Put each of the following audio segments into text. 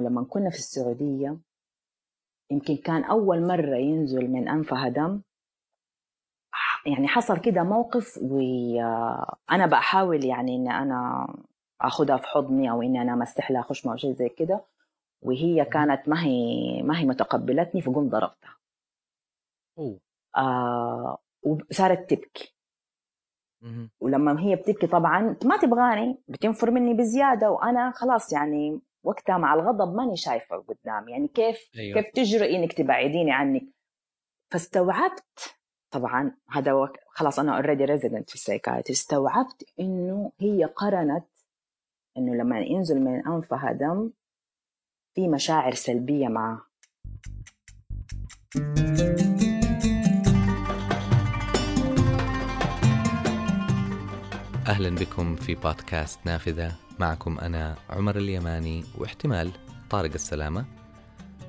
إنه لما كنا في السعودية يمكن كان أول مرة ينزل من أنفها دم. يعني حصل كده موقف وأنا بحاول يعني إن أنا أخذها في حضني أو إني أنا أمسح لها خشمة أو شيء زي كده. وهي كانت ما هي ما هي متقبلتني فقوم ضربتها. آه وصارت تبكي. ولما هي بتبكي طبعا ما تبغاني بتنفر مني بزيادة وأنا خلاص يعني وقتها مع الغضب ماني شايفة قدام. يعني كيف أيوة. كيف تجرؤي إنك تبعديني عنك؟ فاستوعبت طبعا هذا وك... خلاص أنا already resident في ال psychiatry. استوعبت إنه هي قرنت إنه لما ينزل من أنفها دم في مشاعر سلبية معاه أهلا بكم في بودكاست نافذة. معكم أنا عمر اليماني واحتمال طارق السلامة.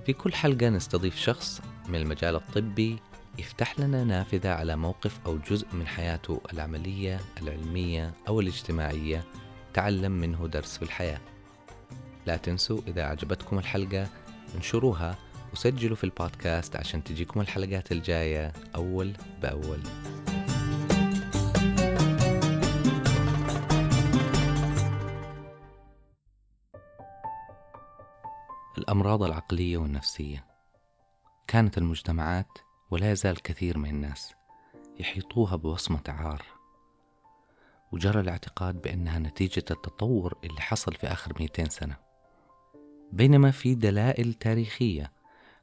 في كل حلقة نستضيف شخص من المجال الطبي يفتح لنا نافذة على موقف أو جزء من حياته العملية العلمية أو الاجتماعية تعلم منه درس في الحياة. لا تنسوا إذا أعجبتكم الحلقة انشروها وسجلوا في البودكاست عشان تجيكم الحلقات الجاية أول بأول. الأمراض العقلية والنفسية. كانت المجتمعات ولا يزال كثير من الناس يحيطوها بوصمة عار وجرى الاعتقاد بأنها نتيجة التطور اللي حصل في آخر 200 سنة. بينما في دلائل تاريخية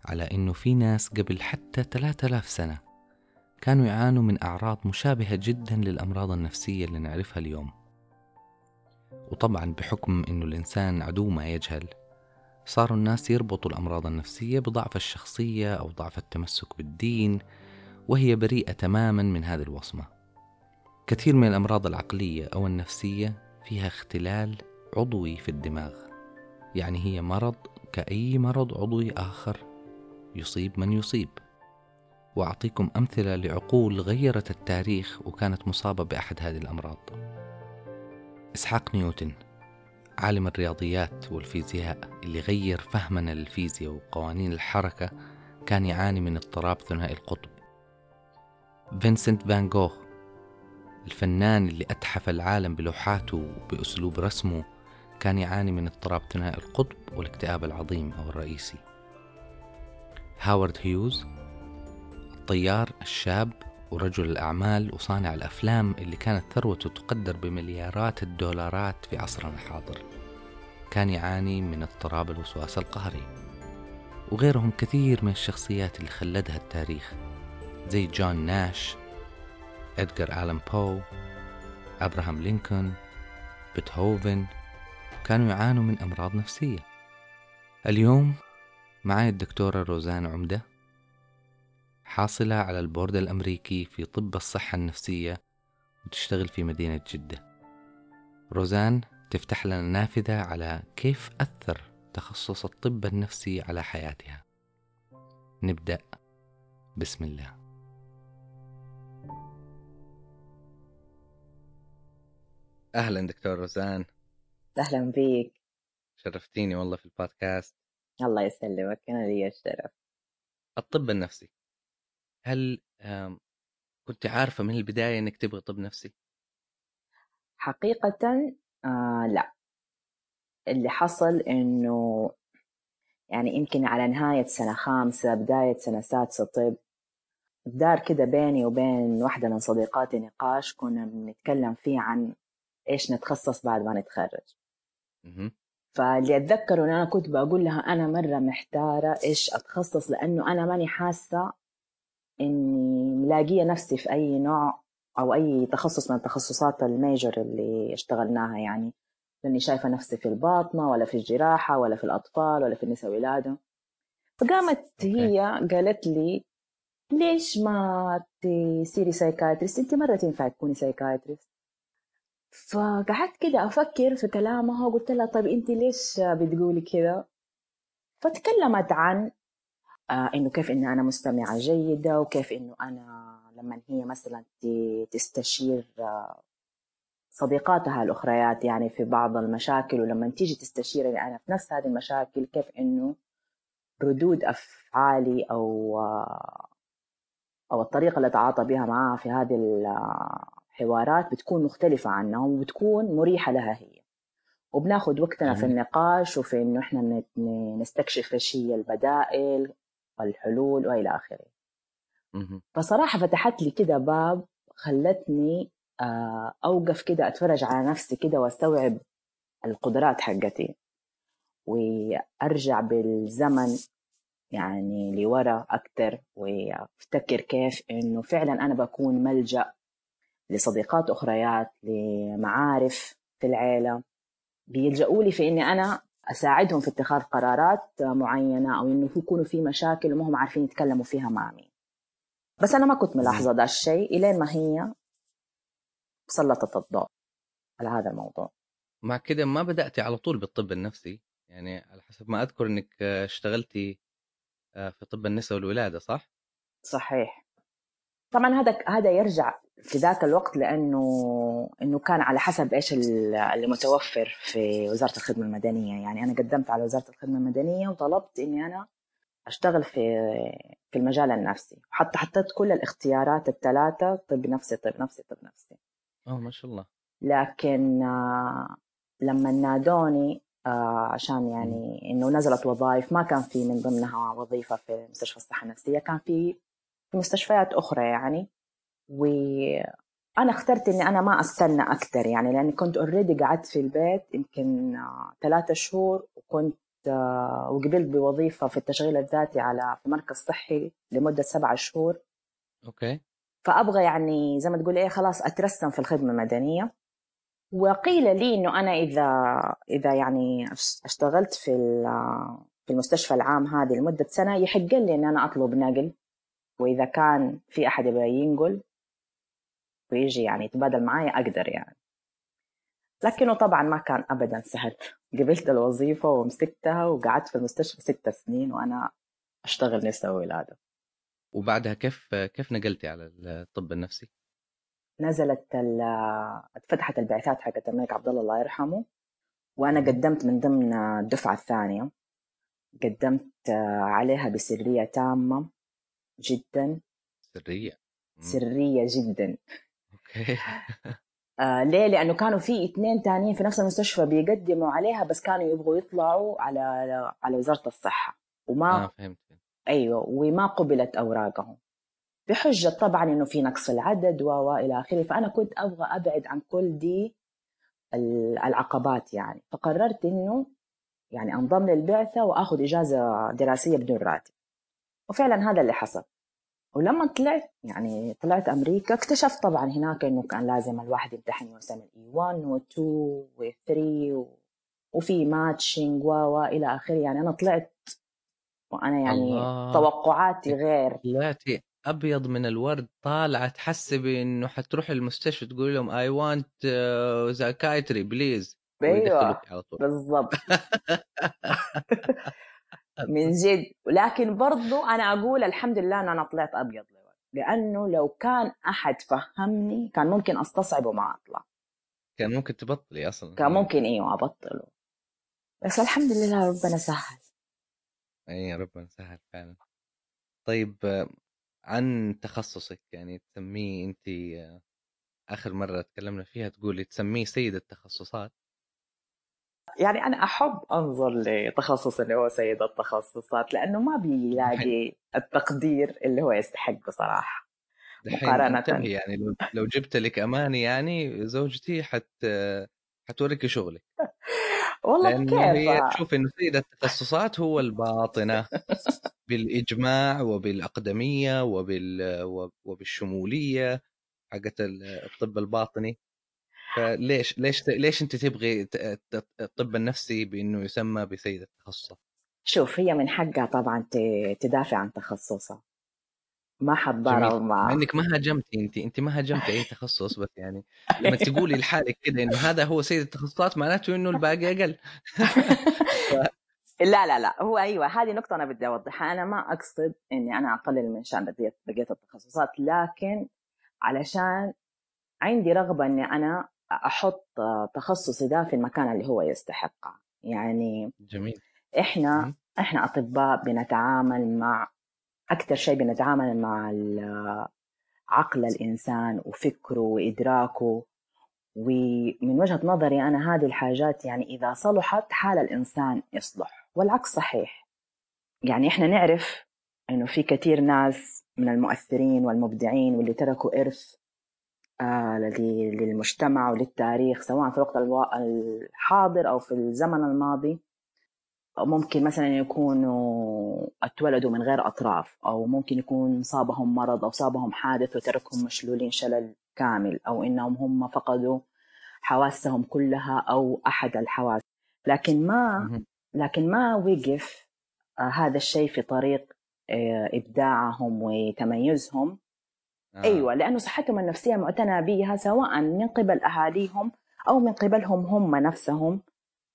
على أنه في ناس قبل حتى 3000 سنة كانوا يعانوا من أعراض مشابهة جدا للأمراض النفسية اللي نعرفها اليوم. وطبعا بحكم أنه الإنسان عدو ما يجهل صاروا الناس يربطوا الأمراض النفسية بضعف الشخصية أو ضعف التمسك بالدين وهي بريئة تماما من هذه الوصمة. كثير من الأمراض العقلية أو النفسية فيها اختلال عضوي في الدماغ. يعني هي مرض كأي مرض عضوي آخر. يصيب من يصيب. وأعطيكم أمثلة لعقول غيرت التاريخ وكانت مصابة بأحد هذه الأمراض. إسحاق نيوتن عالم الرياضيات والفيزياء اللي غير فهمنا للفيزياء وقوانين الحركة كان يعاني من اضطراب ثنائي القطب. فينسنت فان جوخ الفنان اللي أتحف العالم بلوحاته بأسلوب رسمه كان يعاني من اضطراب ثنائي القطب والاكتئاب العظيم أو الرئيسي. هاورد هيوز الطيار الشاب ورجل الأعمال وصانع الأفلام اللي كانت ثروته تقدر بمليارات الدولارات في عصرنا الحاضر. كان يعاني من اضطراب الوسواس القهري. وغيرهم كثير من الشخصيات اللي خلدها التاريخ. زي جون ناش إدغار آلان بو أبراهام لينكولن بيتهوفن. كانوا يعانوا من أمراض نفسية. اليوم معي الدكتورة روزان عمدة. حاصلة على البورد الأمريكي في طب الصحة النفسية وتشتغل في مدينة جدة. روزان تفتح لنا نافذة على كيف أثر تخصص الطب النفسي على حياتها. نبدأ. بسم الله. أهلا دكتور روزان. أهلا بيك. شرفتيني والله في البودكاست. الله يسلمك. أنا لي الشرف. الطب النفسي. هل كنت عارفة من البداية إنك تبغي طب نفسي؟ حقيقة آه لا. اللي حصل إنه يعني يمكن على نهاية سنة خامسة بداية سنة سادسة طب دار كده بيني وبين واحدة من صديقاتي نقاش كنا بنتكلم فيه عن إيش نتخصص بعد ما نتخرج. فاللي أتذكره إن أنا كنت بقول لها أنا مرة محتارة إيش أتخصص لأنه أنا ماني حاسة إني ملاقية نفسي في أي نوع أو أي تخصص من التخصصات ال major اللي اشتغلناها يعني. لأني شايفة نفسي في الباطنة ولا في الجراحة ولا في الأطفال ولا في النساء ولاده فقامت هي قالت لي ليش ما تصيري psychiatrist انت مرة تنفع تكوني psychiatrist فقعدت كده أفكر في كلامها وقلت لها طيب انت ليش بتقولي كده؟ فتكلمت عن إنه كيف انه أنا مستمعة جيدة وكيف إنه أنا لما هي مثلا تستشير آه صديقاتها الأخريات يعني في بعض المشاكل ولما تيجي تستشيرني أنا في نفس هذه المشاكل كيف إنه ردود أفعالي أو أو الطريقة اللي أتعاطى بها معها في هذه الحوارات بتكون مختلفة عنهم وبتكون مريحة لها هي. وبناخد وقتنا في النقاش وفي إنه إحنا نستكشف إيش هي البدائل والحلول وإلى آخره. فصراحة فتحت لي كده باب خلتني آه، أوقف كده أتفرج على نفسي كده وأستوعب القدرات حقتي وأرجع بالزمن يعني لورا أكتر وأفتكر كيف إنه فعلا أنا بكون ملجأ لصديقات أخريات لمعارف في العيلة. بيلجأوا لي في إني أنا أساعدهم في اتخاذ قرارات معينة أو إنه يكونوا في مشاكل وما هم عارفين يتكلموا فيها مع مين. بس أنا ما كنت ملاحظة ده الشيء إلين ما هي سلطت الضوء على هذا الموضوع. مع كده ما بدأتي على طول بالطب النفسي. يعني على حسب ما أذكر إنك اشتغلتي آه، في طب النساء والولادة صح؟ صحيح. طبعا هذا هذا يرجع في ذاك الوقت لأنه إنه كان على حسب إيش اللي متوفر في وزارة الخدمة المدنية. يعني أنا قدمت على وزارة الخدمة المدنية وطلبت إني أنا أشتغل في في المجال النفسي. حتى حطيت كل الاختيارات الثلاثة طب نفسي طب نفسي طب نفسي. آه ما شاء الله. لكن آه، لما نادوني آه، عشان يعني إنه نزلت وظائف ما كان في من ضمنها وظيفة في مستشفى الصحة النفسية كان في في مستشفيات أخرى يعني. وأنا اخترت إني أنا ما أستنى أكثر يعني لأني كنت اوريدي قعدت في البيت يمكن آه، ثلاثة شهور وكنت وقبلت بوظيفة في التشغيل الذاتي على في مركز صحي لمدة سبعة شهور. أوكي. فأبغى يعني زي ما تقول إيه خلاص أترسم في الخدمة المدنية. وقيل لي إنه أنا إذا إذا يعني أشتغلت في في المستشفى العام هذه لمدة سنة يحق لي ان أنا أطلب نقل. وإذا كان في أحد يبغى ينقل ويجي يعني يتبادل معايا أقدر يعني. لكنه طبعا ما كان ابدا سهل. قبلت الوظيفة ومسكتها وقعدت في المستشفى ست سنين وأنا أشتغل نساء ولاده وبعدها كيف كيف نقلتي على الطب النفسي؟ نزلت اتفتحت البعثات حقت الملك عبد الله الله يرحمه وأنا قدمت من ضمن الدفعة الثانية. قدمت عليها بسرية تامة جدا. سرية. سرية جدا. أوكي. آه ليه؟ لأنه كانوا في اثنين ثانيين في نفس المستشفى بيقدموا عليها بس كانوا يبغوا يطلعوا على على وزارة الصحة. وما آه فهمت أيوه وما قبلت أوراقهم. بحجة طبعا إنه في نقص العدد وإلى آخره. فأنا كنت أبغى أبعد عن كل دي العقبات يعني. فقررت إنه يعني أنضم للبعثة وآخذ إجازة دراسية بدون راتب. وفعلا هذا اللي حصل. ولما طلعت يعني طلعت أمريكا اكتشفت طبعا هناك إنه كان لازم الواحد يمتحن يوصل الاي 1 و2 و3 وفي ماتشنج و إلى آخره. يعني أنا طلعت وأنا يعني الله. توقعاتي غير. طلعتي أبيض من الورد طالعة تحسبي إنه حتروح المستشفى تقول لهم اي وانت زاكايتري بليز أيوه بالضبط. من جد. لكن برضو أنا أقول الحمد لله إن أنا طلعت أبيض لأنه لو كان أحد فهمني كان ممكن استصعب وما أطلع. كان ممكن تبطلي أصلا. كان ممكن إيوه أبطله. بس الحمد لله ربنا سهل. إي ربنا سهل فعلا. طيب عن تخصصك يعني تسميه انت آخر مرة تكلمنا فيها تقولي تسميه سيد التخصصات. يعني أنا أحب أنظر لتخصص اللي هو سيد التخصصات لأنه ما بيلاقي التقدير اللي هو يستحقه صراحة مقارنة. يعني لو لو جبت لك اماني يعني زوجتي حت حتوريك شغلك. والله كيف؟ هي تشوف إنه سيد التخصصات هو الباطنة بالإجماع وبالأقدمية وبال وبالشمولية حقت الطب الباطني. فليش ليش ليش أنت تبغي الطب النفسي بإنه يسمى بسيد التخصصات؟ شوف هي من حقها طبعا تدافع عن تخصصها. ما حتضارب مع مع إنك ما هاجمتي أنت أنت ما هاجمتي أي تخصص بس يعني. لما تقولي لحالك كده إنه هذا هو سيد التخصصات معناته إنه الباقي أقل. لا لا لا. هو أيوه هذه نقطة أنا بدي أوضحها. أنا ما أقصد إني أنا أقلل من شأن بقية التخصصات لكن علشان عندي رغبة إني أنا أحط تخصصي ده في المكان اللي هو يستحقه. يعني جميل. إحنا مهم. إحنا أطباء بنتعامل مع أكثر شيء بنتعامل مع عقل الإنسان وفكره وإدراكه. ومن وجهة نظري أنا هذه الحاجات يعني إذا صلحت حال الإنسان يصلح والعكس صحيح. يعني إحنا نعرف إنه في كثير ناس من المؤثرين والمبدعين واللي تركوا إرث للمجتمع وللتاريخ سواء في الوقت الحاضر أو في الزمن الماضي. ممكن مثلا يكونوا اتولدوا من غير أطراف أو ممكن يكون صابهم مرض أو صابهم حادث وتركهم مشلولين شلل كامل أو إنهم هم فقدوا حواسهم كلها أو أحد الحواس. لكن ما. لكن ما وقف آه، هذا الشيء في طريق آه، إبداعهم وتميزهم. آه. أيوه لأنه صحتهم النفسية معتنى بها سواء من قبل أهاليهم أو من قبلهم هم نفسهم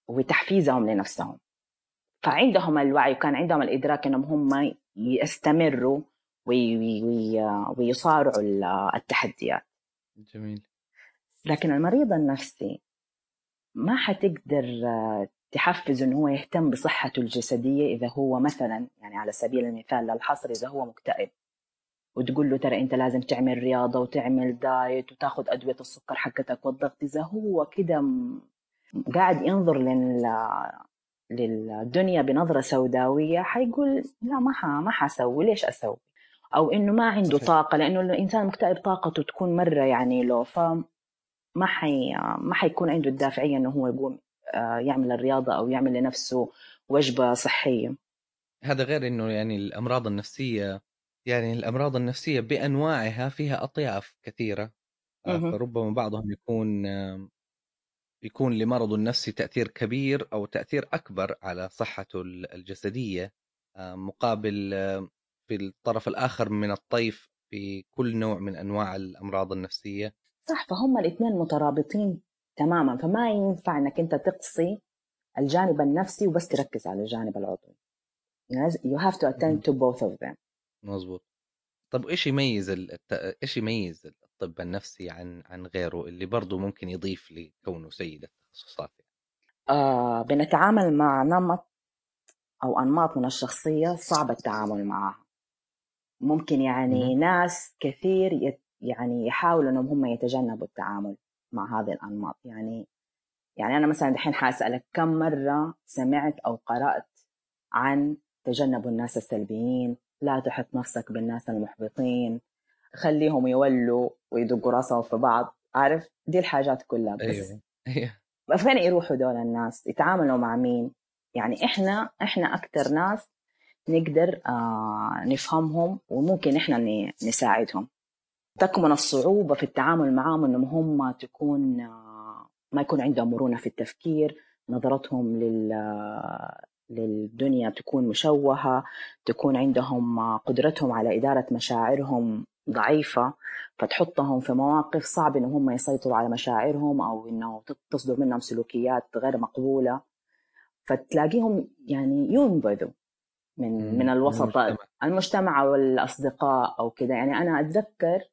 وتحفيزهم لنفسهم. فعندهم الوعي وكان عندهم الإدراك إنهم هم يستمروا وي وي وي ويصارعوا ال- التحديات. جميل. لكن المريض النفسي ما حتقدر تحفز إنه هو يهتم بصحته الجسدية إذا هو مثلا يعني على سبيل المثال للحصر إذا هو مكتئب. وتقول له ترى أنت لازم تعمل رياضة وتعمل diet وتاخذ أدوية السكر حقتك والضغط إذا هو كده قاعد ينظر لل للدنيا بنظرة سوداوية حيقول لا ما ح... ما حاسوي ليش أسوي؟ أو إنه ما عنده صحيح. طاقة لأنه الإنسان المكتئب طاقته تكون مرة يعني لو ف ما حي ما حيكون عنده الدافعية إنه هو يقوم آه، يعمل الرياضة أو يعمل لنفسه وجبة صحية. هذا غير إنه يعني الأمراض النفسية يعني الأمراض النفسية بأنواعها فيها أطياف كثيرة آه،. فربما بعضهم يكون يكون لمرضه النفسي تأثير كبير أو تأثير أكبر على صحته ال- الجسدية آم، مقابل في الطرف الآخر من الطيف في كل نوع من أنواع الأمراض النفسية. صح فهم الاثنين مترابطين تماما فما ينفع إنك أنت تقصي الجانب النفسي وبس تركز على الجانب العضوي. You have to attend to both of them. مظبوط طب إيش يميز ال- الت... إيش يميز الطب النفسي عن عن غيره اللي برضه ممكن يضيف لكونه سيد التخصصات آه بنتعامل مع نمط أو أنماط من الشخصية صعب التعامل معها. ممكن يعني مهم. ناس كثير يت يعني يحاولوا إنهم هم يتجنبوا التعامل مع هذه الأنماط. يعني يعني أنا مثلا دحين حأسألك كم مرة سمعت أو قرأت عن تجنبوا الناس السلبيين لا تحط نفسك بالناس المحبطين خليهم يولوا ويدقوا راسهم في بعض عارف؟ دي الحاجات كلها بس. أيوه أيوه. فين يروحوا دول الناس؟ يتعاملوا مع مين؟ يعني إحنا إحنا أكثر ناس نقدر آه نفهمهم وممكن إحنا نساعدهم. تكمن الصعوبة في التعامل معهم إنهم هم تكون آه ما يكون عندهم مرونة في التفكير نظرتهم لل للدنيا تكون مشوهة تكون عندهم آه، قدرتهم على إدارة مشاعرهم ضعيفة فتحطهم في مواقف صعب انهم هم يسيطروا على مشاعرهم أو إنه تصدر منهم سلوكيات غير مقبولة فتلاقيهم يعني ينبذوا من. من الوسط المجتمع. المجتمع أو الاصدقاء أو كذا يعني أنا أتذكر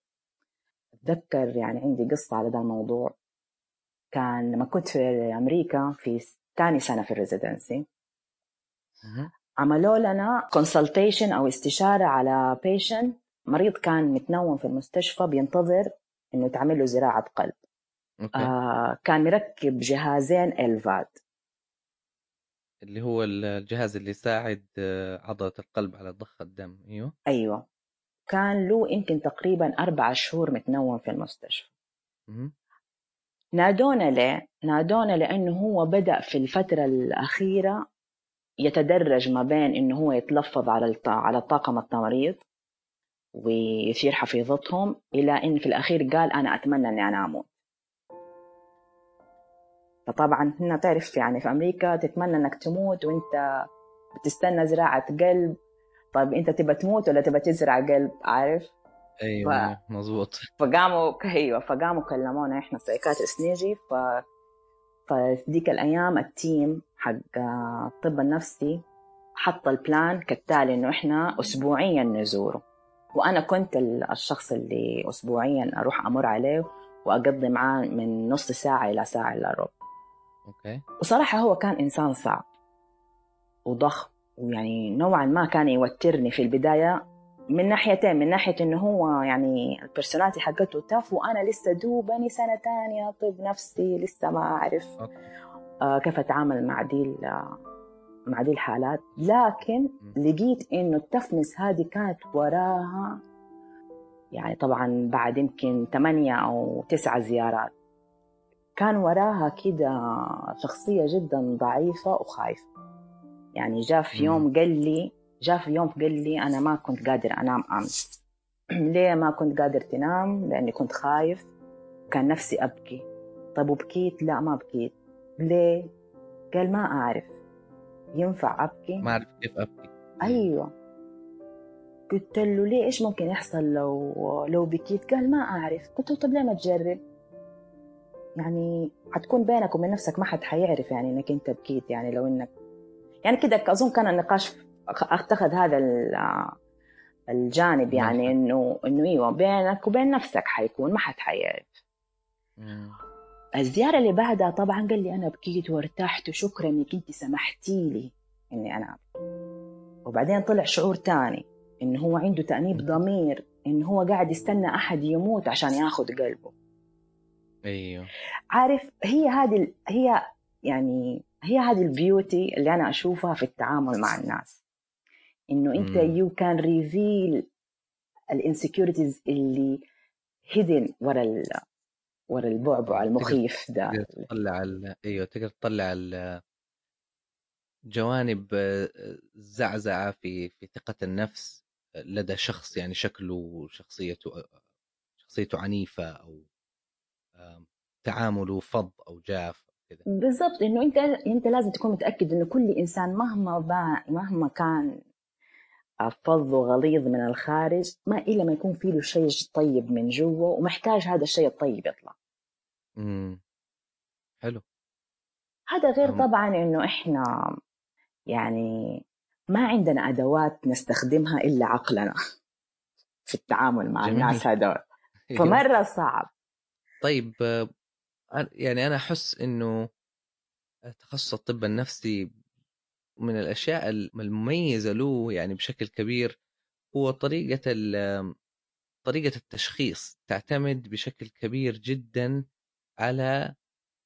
أتذكر يعني عندي قصة على ذا الموضوع كان لما كنت في أمريكا في ثاني سنة في ال residency مهم. عملوا لنا consultation أو استشارة على patient مريض كان متنوم في المستشفى بينتظر إنه تعمل له زراعة قلب. okay. آه كان مركب جهازين ال VAD اللي هو الجهاز اللي يساعد آه، عضلة القلب على ضخ الدم. أيوه. أيوه. كان له يمكن تقريبا أربع شهور متنوم في المستشفى. مهم. نادونا ليه؟ نادونا لأنه هو بدأ في الفترة الأخيرة يتدرج ما بين إنه هو يتلفظ على على الطاقم التمريض ويثير حفيظتهم إلى إن في الأخير قال أنا أتمنى إني أنا أموت. فطبعا هنا تعرف يعني في أمريكا تتمنى إنك تموت وإنت بتستنى زراعة قلب. طيب أنت تبى تموت ولا تبى تزرع قلب؟ عارف؟ أيوه مظبوط. فقاموا أيوه فقاموا كلمونا إحنا psychiatrist نيجي ف فديك الأيام ال team حق الطب النفسي حط ال plan كالتالي إنه إحنا اسبوعيا نزوره. وأنا كنت ال- الشخص اللي اسبوعيا أروح أمر عليه وأقضي معاه من نص ساعة إلى ساعة إلا ربع. okay. وصراحة هو كان إنسان صعب وضخم ويعني نوعا ما كان يوترني في البداية من ناحيتين من ناحية إنه هو يعني ال personality حقته tough وأنا لسه دوبني سنة تانية طب نفسي لسه ما أعرف okay. آه كيف أتعامل مع دي آه، مع دي الحالات. لكن لقيت إنه ال toughness هذه كانت وراها يعني طبعا بعد يمكن ثمانية أو تسعة زيارات. كان وراها كده شخصية جدا ضعيفة وخايفة. يعني جاء في يوم قال لي جاء في يوم قال لي أنا ما كنت قادر أنام أمس. ليه ما كنت قادر تنام؟ لأني كنت خايف. كان نفسي أبكي. طب وبكيت؟ لا ما بكيت. ليه؟ قال ما أعرف. ينفع أبكي؟ ما أعرف كيف أبكي. أيوه. قلت له ليه؟ إيش ممكن يحصل لو لو بكيت؟ قال ما أعرف. قلت له طب ليه ما تجرب؟ يعني حتكون بينك وبين نفسك ما حد حيعرف يعني إنك أنت بكيت يعني لو إنك يعني كده أظن كان النقاش اتخذ هذا ال- الجانب يعني. انه إنه إيوه بينك وبين نفسك حيكون ما حد حيعرف. الزيارة اللي بعدها طبعا قال لي أنا بكيت وارتحت وشكرا إنك أنت سمحتي لي إني أنا. وبعدين طلع شعور تاني إنه هو عنده تأنيب ضمير إنه هو قاعد يستنى أحد يموت عشان ياخد قلبه. أيوه. عارف هي هذه هي يعني هي هذه ال beauty اللي أنا أشوفها في التعامل مع الناس. إنه أنت مم. you can reveal ال insecurities اللي hidden ورا ال ورا البعبع المخيف ده تقدر تطلع ال... أيوه تقدر تطلع ال... جوانب زعزعة في في ثقة النفس لدى شخص يعني شكله شخصيته شخصيته عنيفة أو تعامله فظ أو جاف بالضبط إنه أنت أنت لازم تكون متأكد إنه كل إنسان مهما با مهما كان فظ وغليظ من الخارج ما الا ما يكون فيه له شيء طيب من جوا ومحتاج هذا الشيء الطيب يطلع. امم حلو. هذا غير أم. طبعا إنه إحنا يعني ما عندنا أدوات نستخدمها إلا عقلنا في التعامل مع جميل. الناس هذول. فمرة صعب. طيب يعني أنا أحس إنه تخصص الطب النفسي من الأشياء المميزة له يعني بشكل كبير هو طريقة ال- طريقة التشخيص تعتمد بشكل كبير جدا على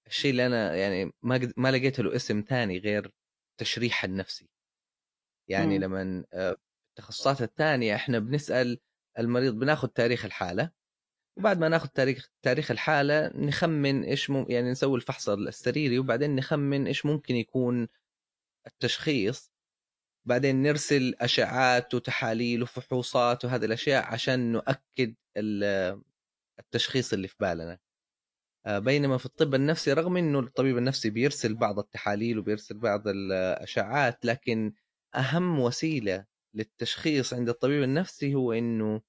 الشيء اللي أنا يعني ما قد- ما لقيت له اسم ثاني غير التشريح النفسي يعني مم. لما آه، التخصصات الثانية إحنا بنسأل المريض بناخذ تاريخ الحالة وبعد ما ناخذ تاريخ تاريخ الحالة نخمن إيش مم يعني نسوي الفحص السريري وبعدين نخمن إيش ممكن يكون التشخيص بعدين نرسل أشعات وتحاليل وفحوصات وهذه الأشياء عشان نؤكد ال- التشخيص اللي في بالنا. آه، بينما في الطب النفسي رغم إنه الطبيب النفسي بيرسل بعض التحاليل وبيرسل بعض الاشعاعات لكن أهم وسيلة للتشخيص عند الطبيب النفسي هو إنه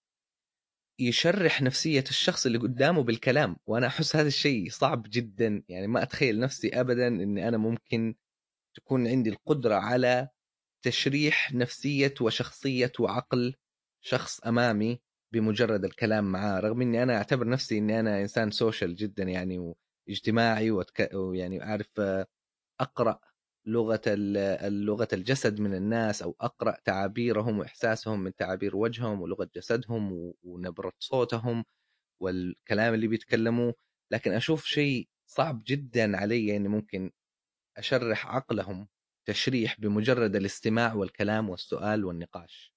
يشرح نفسية الشخص اللي قدامه بالكلام. وأنا أحس هذا الشيء صعب جدا يعني ما أتخيل نفسي ابدا إني أنا ممكن تكون عندي القدرة على تشريح نفسية وشخصية وعقل شخص أمامي بمجرد الكلام معاه رغم إني أنا أعتبر نفسي إني أنا إنسان سوشيال جدا يعني واجتماعي وأتك... ويعني أعرف آه، أقرأ لغة ال- لغة الجسد من الناس أو أقرأ تعابيرهم وإحساسهم من تعابير وجههم ولغة جسدهم و- ونبرة صوتهم والكلام اللي بيتكلموه لكن أشوف شيء صعب جدا علي إني ممكن أشرح عقلهم تشريح بمجرد الاستماع والكلام والسؤال والنقاش.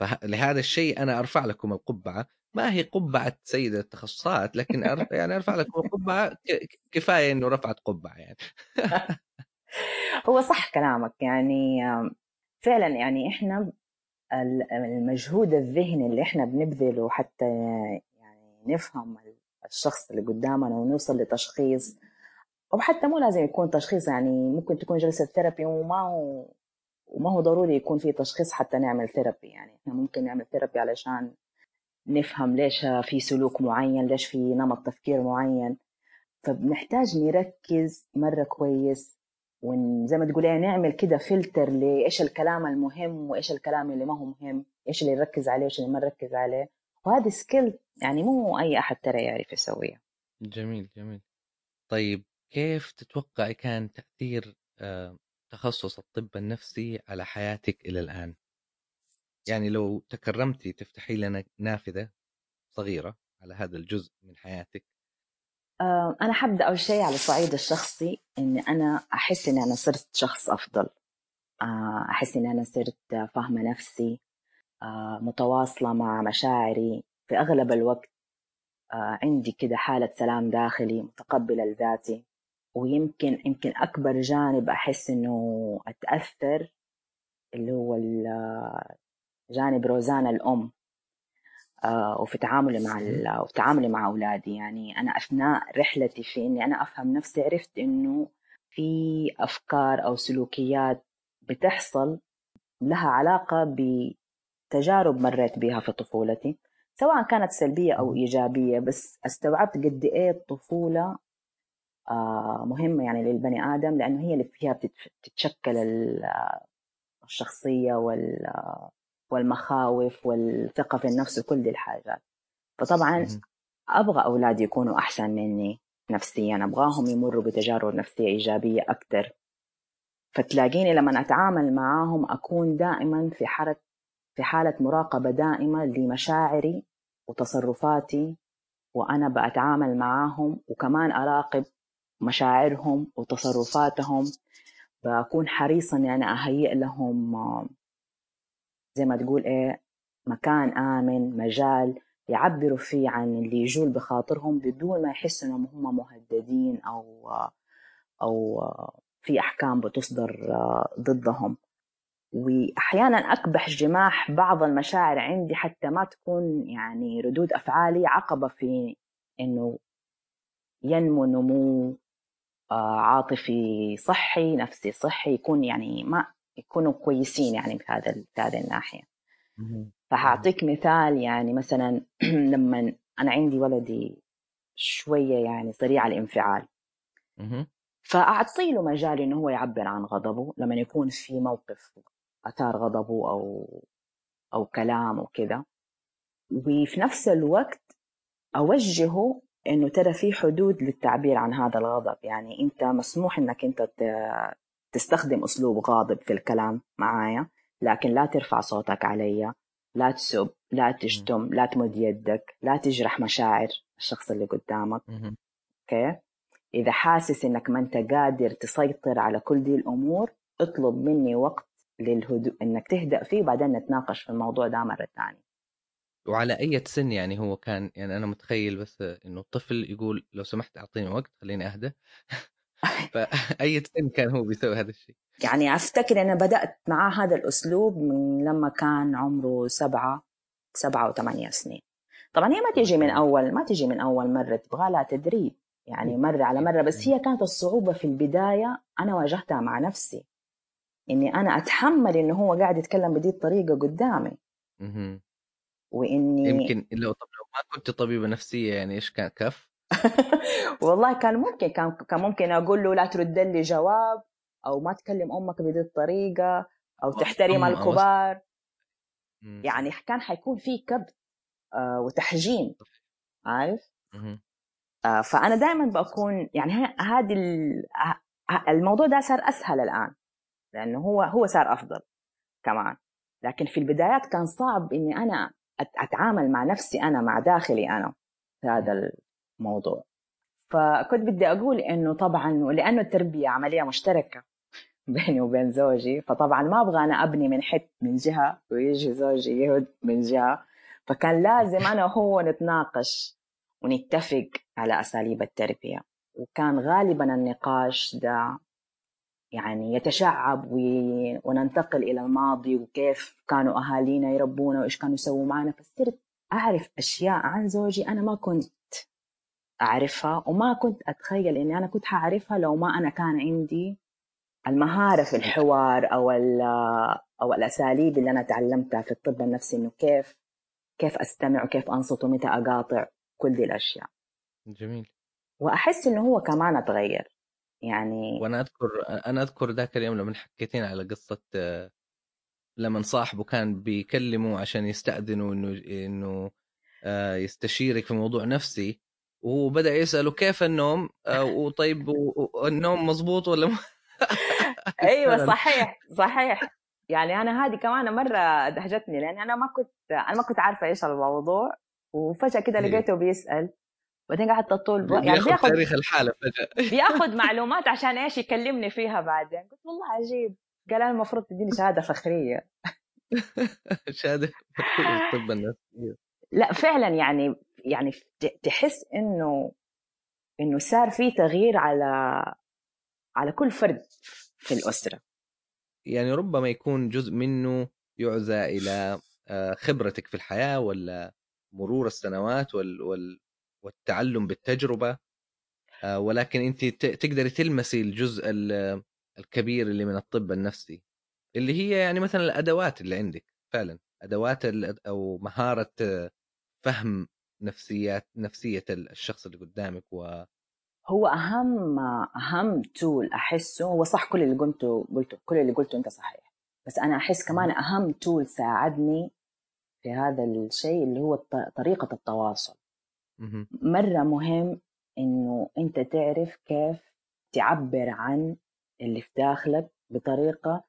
فلهذا الشيء أنا أرفع لكم القبعة. ما هي قبعة سيد التخصصات لكن أرفع يعني أرفع لكم القبعة ك- كفاية إنه رفعت قبعة يعني. هو صح كلامك يعني فعلا يعني إحنا ال- المجهود الذهني اللي إحنا بنبذله حتى يعني نفهم الشخص اللي قدامنا ونوصل لتشخيص أو حتى مو لازم يكون تشخيص يعني ممكن تكون جلسة therapy وما هو وما هو ضروري يكون في تشخيص حتى نعمل therapy يعني إحنا ممكن نعمل therapy علشان نفهم ليش في سلوك معين ليش في نمط تفكير معين. فبنحتاج نركز مرة كويس وزي ما تقولي نعمل كده فلتر لإيش الكلام المهم وإيش الكلام اللي ما هو مهم إيش اللي نركز عليه وإيش اللي ما نركز عليه. وهذه skill يعني مو أي أحد ترى يعرف يسويها. جميل جميل. طيب كيف تتوقعي كان تأثير آه، تخصص الطب النفسي على حياتك إلى الآن؟ يعني لو تكرمتي تفتحي لنا نافذة صغيرة على هذا الجزء من حياتك. آه، أنا حبدأ أول شيء على الصعيد الشخصي إني أنا أحس إني أنا صرت شخص أفضل. آه، أحس إني أنا صرت فاهمة نفسي متواصلة مع مشاعري في أغلب الوقت. عندي كده حالة سلام داخلي متقبلة لذاتي. ويمكن يمكن أكبر جانب أحس إنه أتأثر اللي هو جانب روزانا الأم آه، وفي تعاملي مع وفي تعاملي مع أولادي. يعني أنا أثناء رحلتي في إني أنا أفهم نفسي عرفت إنه في أفكار أو سلوكيات بتحصل لها علاقة بتجارب مريت بها في طفولتي سواء كانت سلبية أو إيجابية بس استوعبت قد الطفولة آه، مهمة يعني للبني آدم لأنه هي اللي فيها بتتشكل الشخصية والمخاوف والثقة في النفس وكل دي الحاجات. فطبعا أبغى أولادي يكونوا أحسن مني نفسيا أبغاهم يمروا بتجارب نفسية إيجابية أكثر فتلاقيني لما أتعامل معاهم أكون دائما في حالة في حالة مراقبة دائمة لمشاعري وتصرفاتي وأنا بأتعامل معاهم وكمان أراقب مشاعرهم وتصرفاتهم. بكون حريصة إني أنا أهيئ لهم زي ما تقول إيه مكان آمن مجال يعبروا فيه عن اللي يجول بخاطرهم بدون ما يحسوا إنهم هم مهددين أو أو في أحكام بتصدر ضدهم. وأحيانا أكبح جماح بعض المشاعر عندي حتى ما تكون يعني ردود أفعالي عقبة في إنه ينمو نمو عاطفي صحي نفسي صحي يكون يعني ما يكونوا كويسين يعني في هذا في هذه الناحيه فحاعطيك مثال يعني مثلا لما أنا عندي ولدي شوية يعني سريع الانفعال. فأعطي له مجال إنه هو يعبر عن غضبه لما يكون في موقف أثار غضبه أو أو كلام وكذا وفي نفس الوقت أوجهه إنه ترى في حدود للتعبير عن هذا الغضب. يعني أنت مسموح إنك أنت تستخدم أسلوب غاضب في الكلام معايا لكن لا ترفع صوتك علي لا تسب لا تشتم لا تمد يدك لا تجرح مشاعر الشخص اللي قدامك. أوكي؟ إذا حاسس إنك ما أنت قادر تسيطر على كل دي الأمور اطلب مني وقت للهدوء إنك تهدأ فيه وبعدين نتناقش في الموضوع ده مرة ثانية وعلى أي سن يعني هو كان يعني أنا متخيل بس إنه الطفل يقول لو سمحت أعطيني وقت خليني أهدى. فأي سن كان هو بيسوي هذا الشيء. يعني أفتكر أنا بدأت معاه هذا الأسلوب من لما كان عمره سبعة سبعة وثمانية سنين. طبعا هي ما تيجي من أول ما تيجي من أول مرة تبغى لها تدريب. يعني مرة على مرة. بس هي كانت الصعوبة في البداية أنا واجهتها مع نفسي. إني أنا أتحمل إنه هو قاعد يتكلم بدي الطريقة قدامي. وإني يمكن لو طب لو ما كنت طبيبة نفسية يعني إيش كان كف؟ والله كان ممكن كان كان ممكن أقول له لا ترد لي جواب أو ما تكلم أمك بهذه الطريقة أو تحترم الكبار. يعني كان حيكون في كبت آه وتحجيم عارف؟ آه فأنا دائما بكون يعني هذه الموضوع ده صار أسهل الآن لأنه هو هو صار أفضل كمان. لكن في البدايات كان صعب إني أنا أتعامل مع نفسي أنا مع داخلي أنا في هذا الموضوع. فكنت بدي أقول إنه طبعا ولأنه التربية عملية مشتركة بيني وبين زوجي فطبعا ما أبغى أنا أبني من حت من جهة ويجي زوجي يهد من جهة. فكان لازم أنا وهو نتناقش ونتفق على أساليب التربية. وكان غالبا النقاش ده يعني يتشعب وننتقل إلى الماضي وكيف كانوا أهالينا يربونا وإيش كانوا يسووا معنا. فصرت أعرف أشياء عن زوجي أنا ما كنت أعرفها وما كنت أتخيل إني أنا كنت حعرفها لو ما أنا كان عندي المهارة في الحوار أو أو الأساليب اللي أنا تعلمتها في الطب النفسي إنه كيف كيف أستمع وكيف أنصت ومتى أقاطع كل دي الأشياء. جميل. وأحس إنه هو كمان أتغير. يعني وأنا أذكر أنا أذكر ذاك اليوم لما حكيتين على قصة لما صاحبه كان بيكلمه عشان يستاذنوا إنه إنه آه، يستشيرك في موضوع نفسي وبدا يسأله كيف النوم آه، وطيب والنوم مزبوط ولا م... أيوه صحيح صحيح. يعني أنا هذه كمان مرة دهجتني لأني أنا ما كنت أنا ما كنت عارفة إيش الموضوع وفجأة كده إيه. لقيته بيسأل بعدين قعدت اطول بو... يعني بياخذ تاريخ الحالة فجأة. بياخذ معلومات عشان إيش يكلمني فيها بعدين. قلت والله عجيب. قال أنا المفروض تديني شهادة فخرية. شهادة الطب النفسي لا فعلا يعني يعني تحس إنه إنه صار في تغيير على على كل فرد في الأسرة. يعني ربما يكون جزء منه يعزى إلى آه، خبرتك في الحياة ولا مرور السنوات وال... وال... والتعلم بالتجربة آه، ولكن انت تقدري تلمسي الجزء الكبير اللي من الطب النفسي اللي هي يعني مثلا الأدوات اللي عندك فعلا. أدوات أو مهارة فهم نفسيات نفسية الشخص اللي قدامك و هو أهم أهم تول أحسه هو صح كل اللي قلته قلته كل اللي قلته أنت صحيح. بس أنا أحس كمان أهم تول ساعدني في هذا الشيء اللي هو طريقة التواصل. مرة مهم إنه أنت تعرف كيف تعبر عن اللي في داخلك بطريقة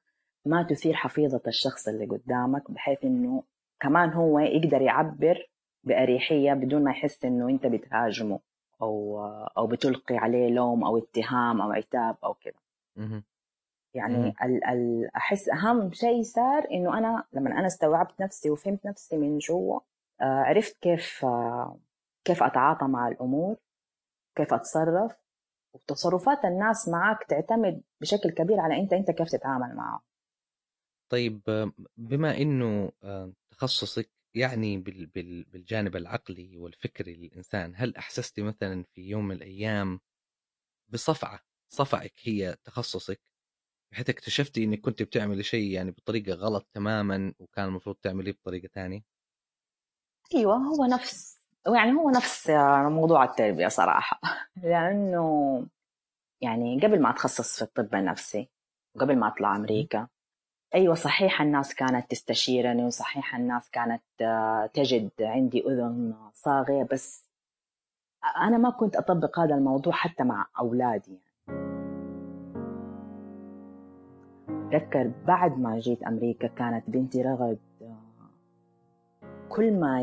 ما تثير حفيظة الشخص اللي قدامك بحيث إنه كمان هو يقدر يعبر بأريحية بدون ما يحس إنه أنت بتهاجمه أو أو بتلقي عليه لوم أو اتهام أو عتاب أو كذا. يعني ال ال أحس أهم شيء صار إنه أنا لما أنا استوعبت نفسي وفهمت نفسي من جوا آه عرفت كيف آه كيف أتعاطى مع الأمور كيف أتصرف وتصرفات الناس معك تعتمد بشكل كبير على أنت أنت كيف تتعامل معهم. طيب بما إنه آه، تخصصك يعني بالجانب العقلي والفكري للإنسان هل أحسستي مثلا في يوم من الأيام بصفعة صفعك هي تخصصك بحيث اكتشفتي إنك كنت بتعملي شيء يعني بطريقة غلط تماما وكان المفروض تعمليه بطريقة ثانية أيوه هو نفس يعني هو نفس موضوع التربية صراحة. لأنه يعني قبل ما أتخصص في الطب النفسي وقبل ما أطلع أمريكا أيوة صحيح الناس كانت تستشيرني وصحيح الناس كانت تجد عندي أذن صاغية بس أنا ما كنت أطبق هذا الموضوع حتى مع أولادي أتذكر بعد ما جيت أمريكا كانت بنتي رغد كل ما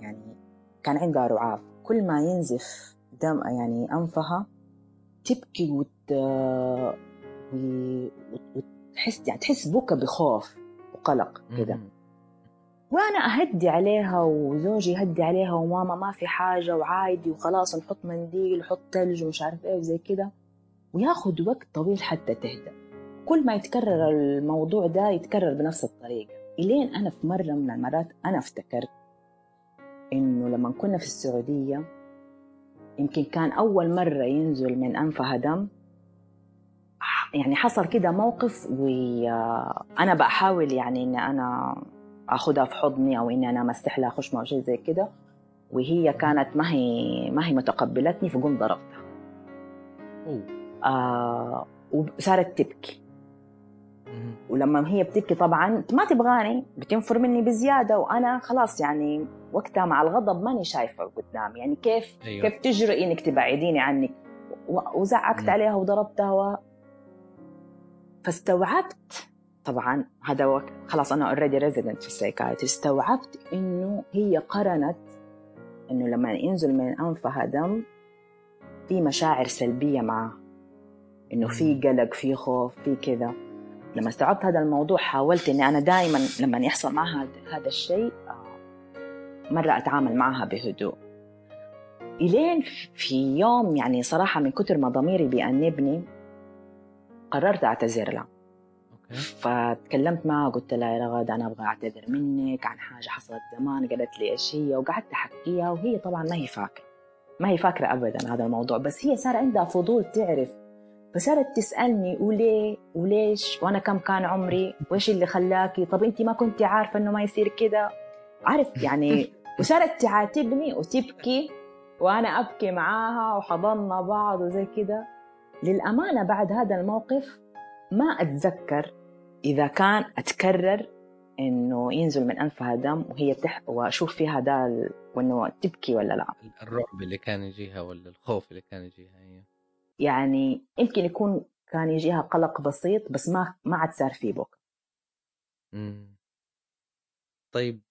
يعني كان عندها رعاف. كل ما ينزف دم يعني أنفها تبكي وت... وت... تحس يعني تحس بكى بخوف وقلق كده. وأنا أهدي عليها وزوجي يهدي عليها وماما ما في حاجة وعادي وخلاص نحط منديل وحط ثلج ومش عارف إيه وزي كده. وياخذ وقت طويل حتى تهدى كل ما يتكرر الموضوع ده يتكرر بنفس الطريقة. إلين أنا في مرة من المرات أنا افتكرت إنه لما كنا في السعودية يمكن كان أول مرة ينزل من أنفها دم. يعني حصل كده موقف وأنا بحاول يعني ان أنا آخذها في حضني أو إني أنا أمسح لها خشمة أو شيء زي كده. وهي كانت ما هي ما هي متقبلتني فقمت ضربتها. آه وصارت تبكي. ولما هي بتبكي طبعا ما تبغاني بتنفر مني بزيادة وأنا خلاص يعني وقتها مع الغضب ماني شايفة قدامي. يعني كيف أيوة. كيف تجرئي إنك تبعديني عنك وزعقت عليها وضربتها فاستوعبت. طبعا هذا وقت خلاص أنا already resident في ال psychiatry. استوعبت إنه هي قرنت إنه لما ينزل من أنفها دم في مشاعر سلبية معاه إنه في قلق في خوف في كذا. لما استوعبت هذا الموضوع حاولت إني أنا دائما لما يحصل معها هذا الشيء آه، مرة أتعامل معها بهدوء. إلين في يوم يعني صراحة من كثر ما ضميري بيأنبني قررت أعتذر لها فتكلمت معها قلت لها يا رغد أنا أبغى أعتذر منك عن حاجة حصلت زمان قالت لي إيش هي؟ وقعدت أحكيها وهي طبعا ما هي فاكرة. ما هي فاكرة ابدا هذا الموضوع بس هي صار عندها فضول تعرف فصارت تسألني وليه؟ وليش؟ وأنا كم كان عمري؟ وإيش اللي خلاكي؟ طب انت ما كنت عارفة إنه ما يصير كذا عارف يعني وصارت تعاتبني وتبكي وأنا أبكي معاها وحضننا بعض وزي كذا للأمانة بعد هذا الموقف ما أتذكر إذا كان أتكرر إنه ينزل من أنفها دم وهي تح وأشوف فيها دا وإنه تبكي ولا لا. الرعب اللي كان يجيها ولا الخوف اللي كان يجيها هي. يعني يمكن يكون كان يجيها قلق بسيط بس ما ما عاد صار في بكى طيب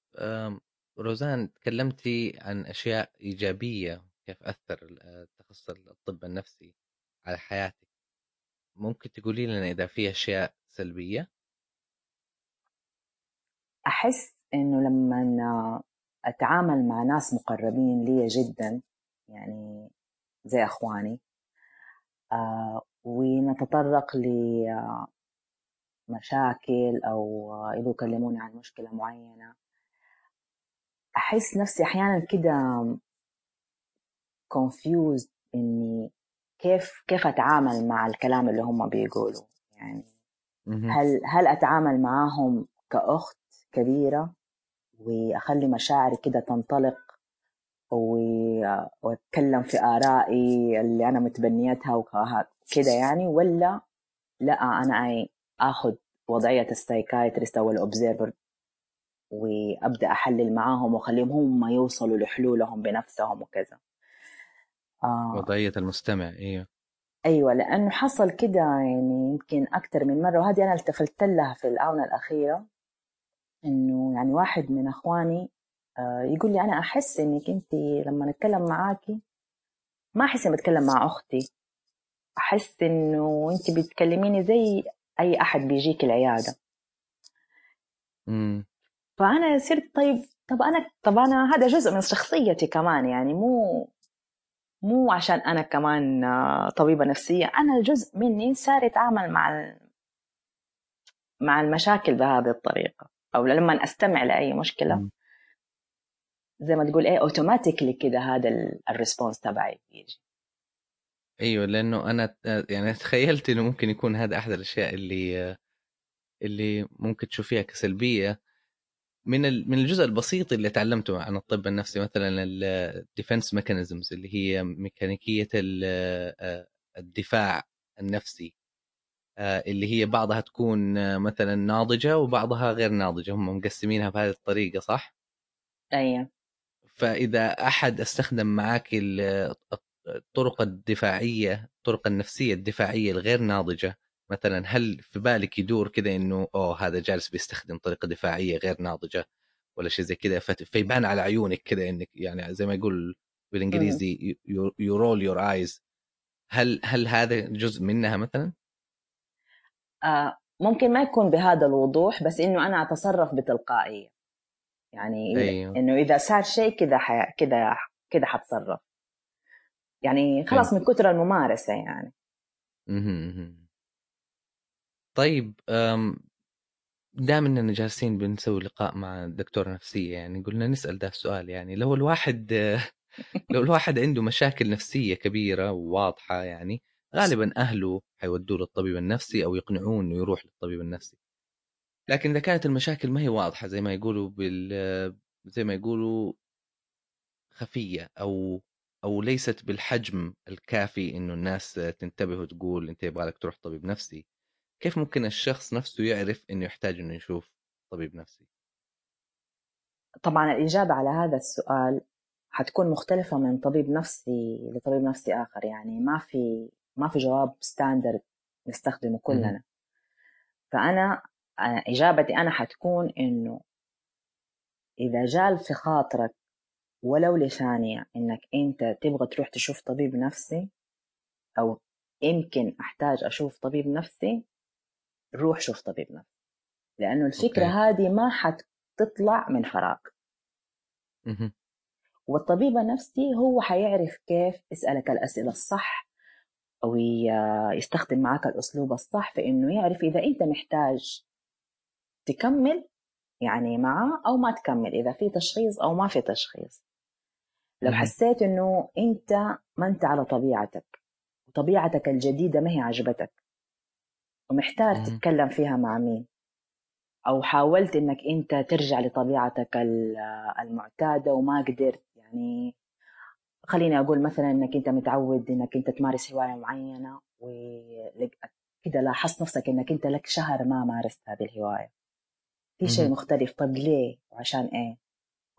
روزان تكلمتي عن أشياء إيجابية كيف أثر تخصص الطب النفسي على حياتك. ممكن تقولي لنا إذا في أشياء سلبية؟ أحس إنه لما أتعامل مع ناس مقربين لي جدا يعني زي إخواني آه ونتطرق لمشاكل أو يبغوا يكلموني عن مشكلة معينة. أحس نفسي أحيانا كده confused إني كيف كيف أتعامل مع الكلام اللي هم بيقولوا؟ يعني هل هل أتعامل معاهم كأخت كبيرة وأخلي مشاعري كده تنطلق وأتكلم في آرائي اللي أنا متبنيتها وكده يعني ولا لا أنا آخذ وضعية ال psychiatrist أو ال observer وأبدأ أحلل معاهم وأخليهم هم يوصلوا لحلولهم بنفسهم وكذا. آه. وضعية المستمع إيوه. أيوه لأنه حصل كده يعني يمكن أكثر من مرة وهذه أنا التفت لها في الآونة الأخيرة إنه يعني واحد من أخواني يقول لي أنا أحس إنك أنت لما نتكلم معاكي ما أحس إني بتكلم مع أختي. أحس إنه أنت بتكلميني زي أي أحد بيجيك العيادة. إمم. فأنا صرت طيب طب أنا طب أنا هذا جزء من شخصيتي كمان يعني مو مو عشان أنا كمان آه، طبيبة نفسية. أنا جزء مني صار يتعامل مع مع المشاكل بهذه الطريقة أو لما أستمع لأي مشكلة. زي ما تقول إيه automatically كده هذا ال response تبعي بيجي. أيوه لأنه أنا يعني تخيلت إنه ممكن يكون هذا أحد الأشياء اللي اللي ممكن تشوفيها كسلبية. من من الجزء البسيط اللي تعلمته عن الطب النفسي مثلا ال defense mechanisms اللي هي ميكانيكية الدفاع النفسي اللي هي بعضها تكون مثلا ناضجة وبعضها غير ناضجة. هم مقسمينها بهذه الطريقة صح؟ أيوه. فإذا أحد أستخدم معك الطرق الدفاعية الطرق النفسية الدفاعية الغير ناضجة مثلا هل في بالك يدور كذا إنه أوه هذا جالس بيستخدم طريقة دفاعية غير ناضجة ولا شيء زي كذا فيبان على عيونك كذا إنك يعني زي ما يقول بالإنجليزي you roll your eyes هل هل هذا جزء منها مثلا؟ آه ممكن ما يكون بهذا الوضوح بس إنه أنا أتصرف بتلقائية. يعني أيوه. إنه إذا صار شيء كذا. كذا كذا حتصرف يعني خلاص أيوه. من كثر الممارسة يعني طيب دام إننا جالسين بنسوي لقاء مع دكتور نفسية يعني قلنا نسأل ده السؤال يعني لو الواحد لو الواحد عنده مشاكل نفسية كبيرة وواضحة يعني غالبا أهله حيودوه للطبيب النفسي أو يقنعوه إنه يروح للطبيب النفسي لكن إذا كانت المشاكل ما هي واضحة زي ما يقولوا بال زي ما يقولوا خفية أو أو ليست بالحجم الكافي إنه الناس تنتبه وتقول أنت يبغى لك تروح طبيب نفسي كيف ممكن الشخص نفسه يعرف إنه يحتاج إنه يشوف طبيب نفسي؟ طبعا الإجابة على هذا السؤال حتكون مختلفة من طبيب نفسي لطبيب نفسي آخر يعني ما في ما في جواب ستاندرد نستخدمه كلنا. فأنا إجابتي أنا حتكون إنه إذا جال في خاطرك ولو لثانية إنك أنت تبغى تروح تشوف طبيب نفسي أو يمكن أحتاج أشوف طبيب نفسي روح شوف طبيب نفسي. لأنه الفكرة أوكي. هذه ما حتطلع من فراغ. والطبيب النفسي هو حيعرف كيف يسألك الأسئلة الصح أو يستخدم معك الأسلوب الصح في إنه يعرف إذا أنت محتاج تكمل يعني معاه أو ما تكمل إذا في تشخيص أو ما في تشخيص. لو حسيت إنه أنت ما أنت على طبيعتك وطبيعتك الجديدة ما هي عجبتك ومحتاج تتكلم فيها مع مين؟ أو حاولت إنك أنت ترجع لطبيعتك المعتادة وما قدرت يعني خليني أقول مثلا إنك أنت متعود إنك أنت تمارس هواية معينة وكده لاحظت نفسك إنك أنت لك شهر ما مارست هذه الهواية في شيء. مختلف طب ليه وعشان إيه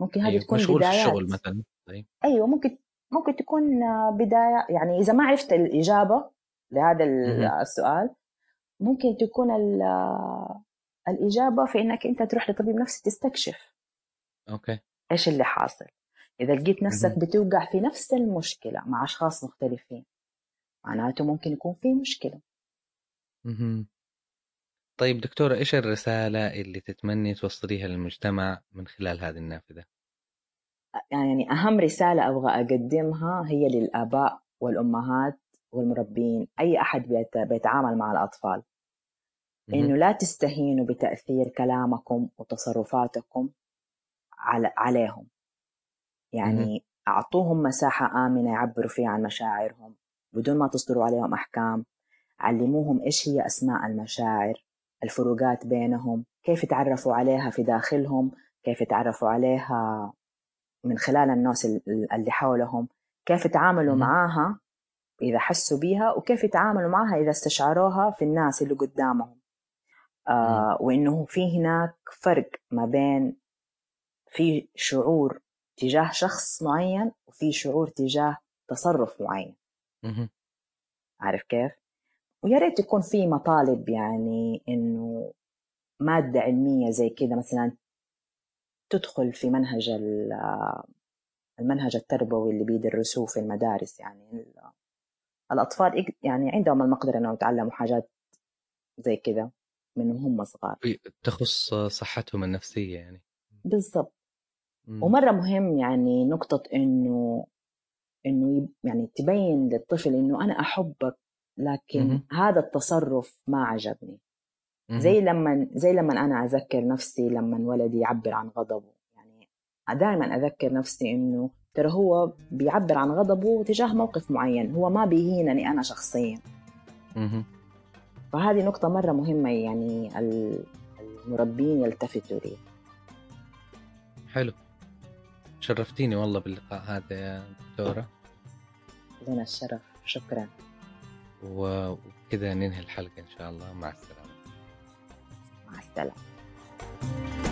ممكن هذه أيوة. تكون مشغول بدايات في الشغل مثلا طيب أيوه ممكن ممكن تكون آه، بداية يعني إذا ما عرفت الإجابة لهذا. السؤال ممكن تكون آه، الإجابة في إنك أنت تروح لطبيب نفسي تستكشف أوكي إيش اللي حاصل إذا لقيت نفسك. بتوقع في نفس المشكلة مع أشخاص مختلفين معناته ممكن يكون في مشكلة. طيب دكتورة إيش الرسالة اللي تتمني توصليها للمجتمع من خلال هذه النافذة؟ يعني أهم رسالة أبغى أقدمها هي للآباء والأمهات والمربين أحد بيت- بيتعامل مع الأطفال. مهم. إنه لا تستهينوا بتأثير كلامكم وتصرفاتكم على عليهم. يعني أعطوهم مساحة آمنة يعبروا فيها عن مشاعرهم. بدون ما تصدروا عليهم أحكام علموهم إيش هي أسماء المشاعر. الفروقات بينهم كيف يتعرفوا عليها في داخلهم كيف يتعرفوا عليها من خلال الناس ال- اللي حولهم كيف يتعاملوا مهم. معاها إذا حسوا بيها وكيف يتعاملوا معاها إذا استشعروها في الناس اللي قدامهم آه وإنه في هناك فرق ما بين في شعور تجاه شخص معين وفي شعور تجاه تصرف معين. عارف كيف؟ ويا ريت يكون في مطالب يعني إنه مادة علمية زي كده مثلا تدخل في منهج ال- المنهج التربوي اللي بيدرسوه في المدارس يعني ال- الأطفال يق- يعني عندهم المقدرة إنهم يتعلموا حاجات زي كده من هم صغار. تخص صحتهم النفسية يعني. بالضبط. مم. ومرة مهم يعني نقطة إنه إنه يب- يعني تبين للطفل إنه أنا أحبك لكن مهم. هذا التصرف ما عجبني. مهم. زي لما زي لما أنا أذكر نفسي لما ولدي يعبر عن غضبه. يعني دائما أذكر نفسي إنه ترى هو بيعبر عن غضبه تجاه موقف معين. هو ما بيهينني أنا شخصيا. مهم. فهذه نقطة مرة مهمة يعني ال- المربين يلتفتوا لي حلو. شرفتيني والله باللقاء هذا يا دكتورة. لنا الشرف. شكرا. وكذا ننهي الحلقة إن شاء الله. مع السلامة. مع السلامة.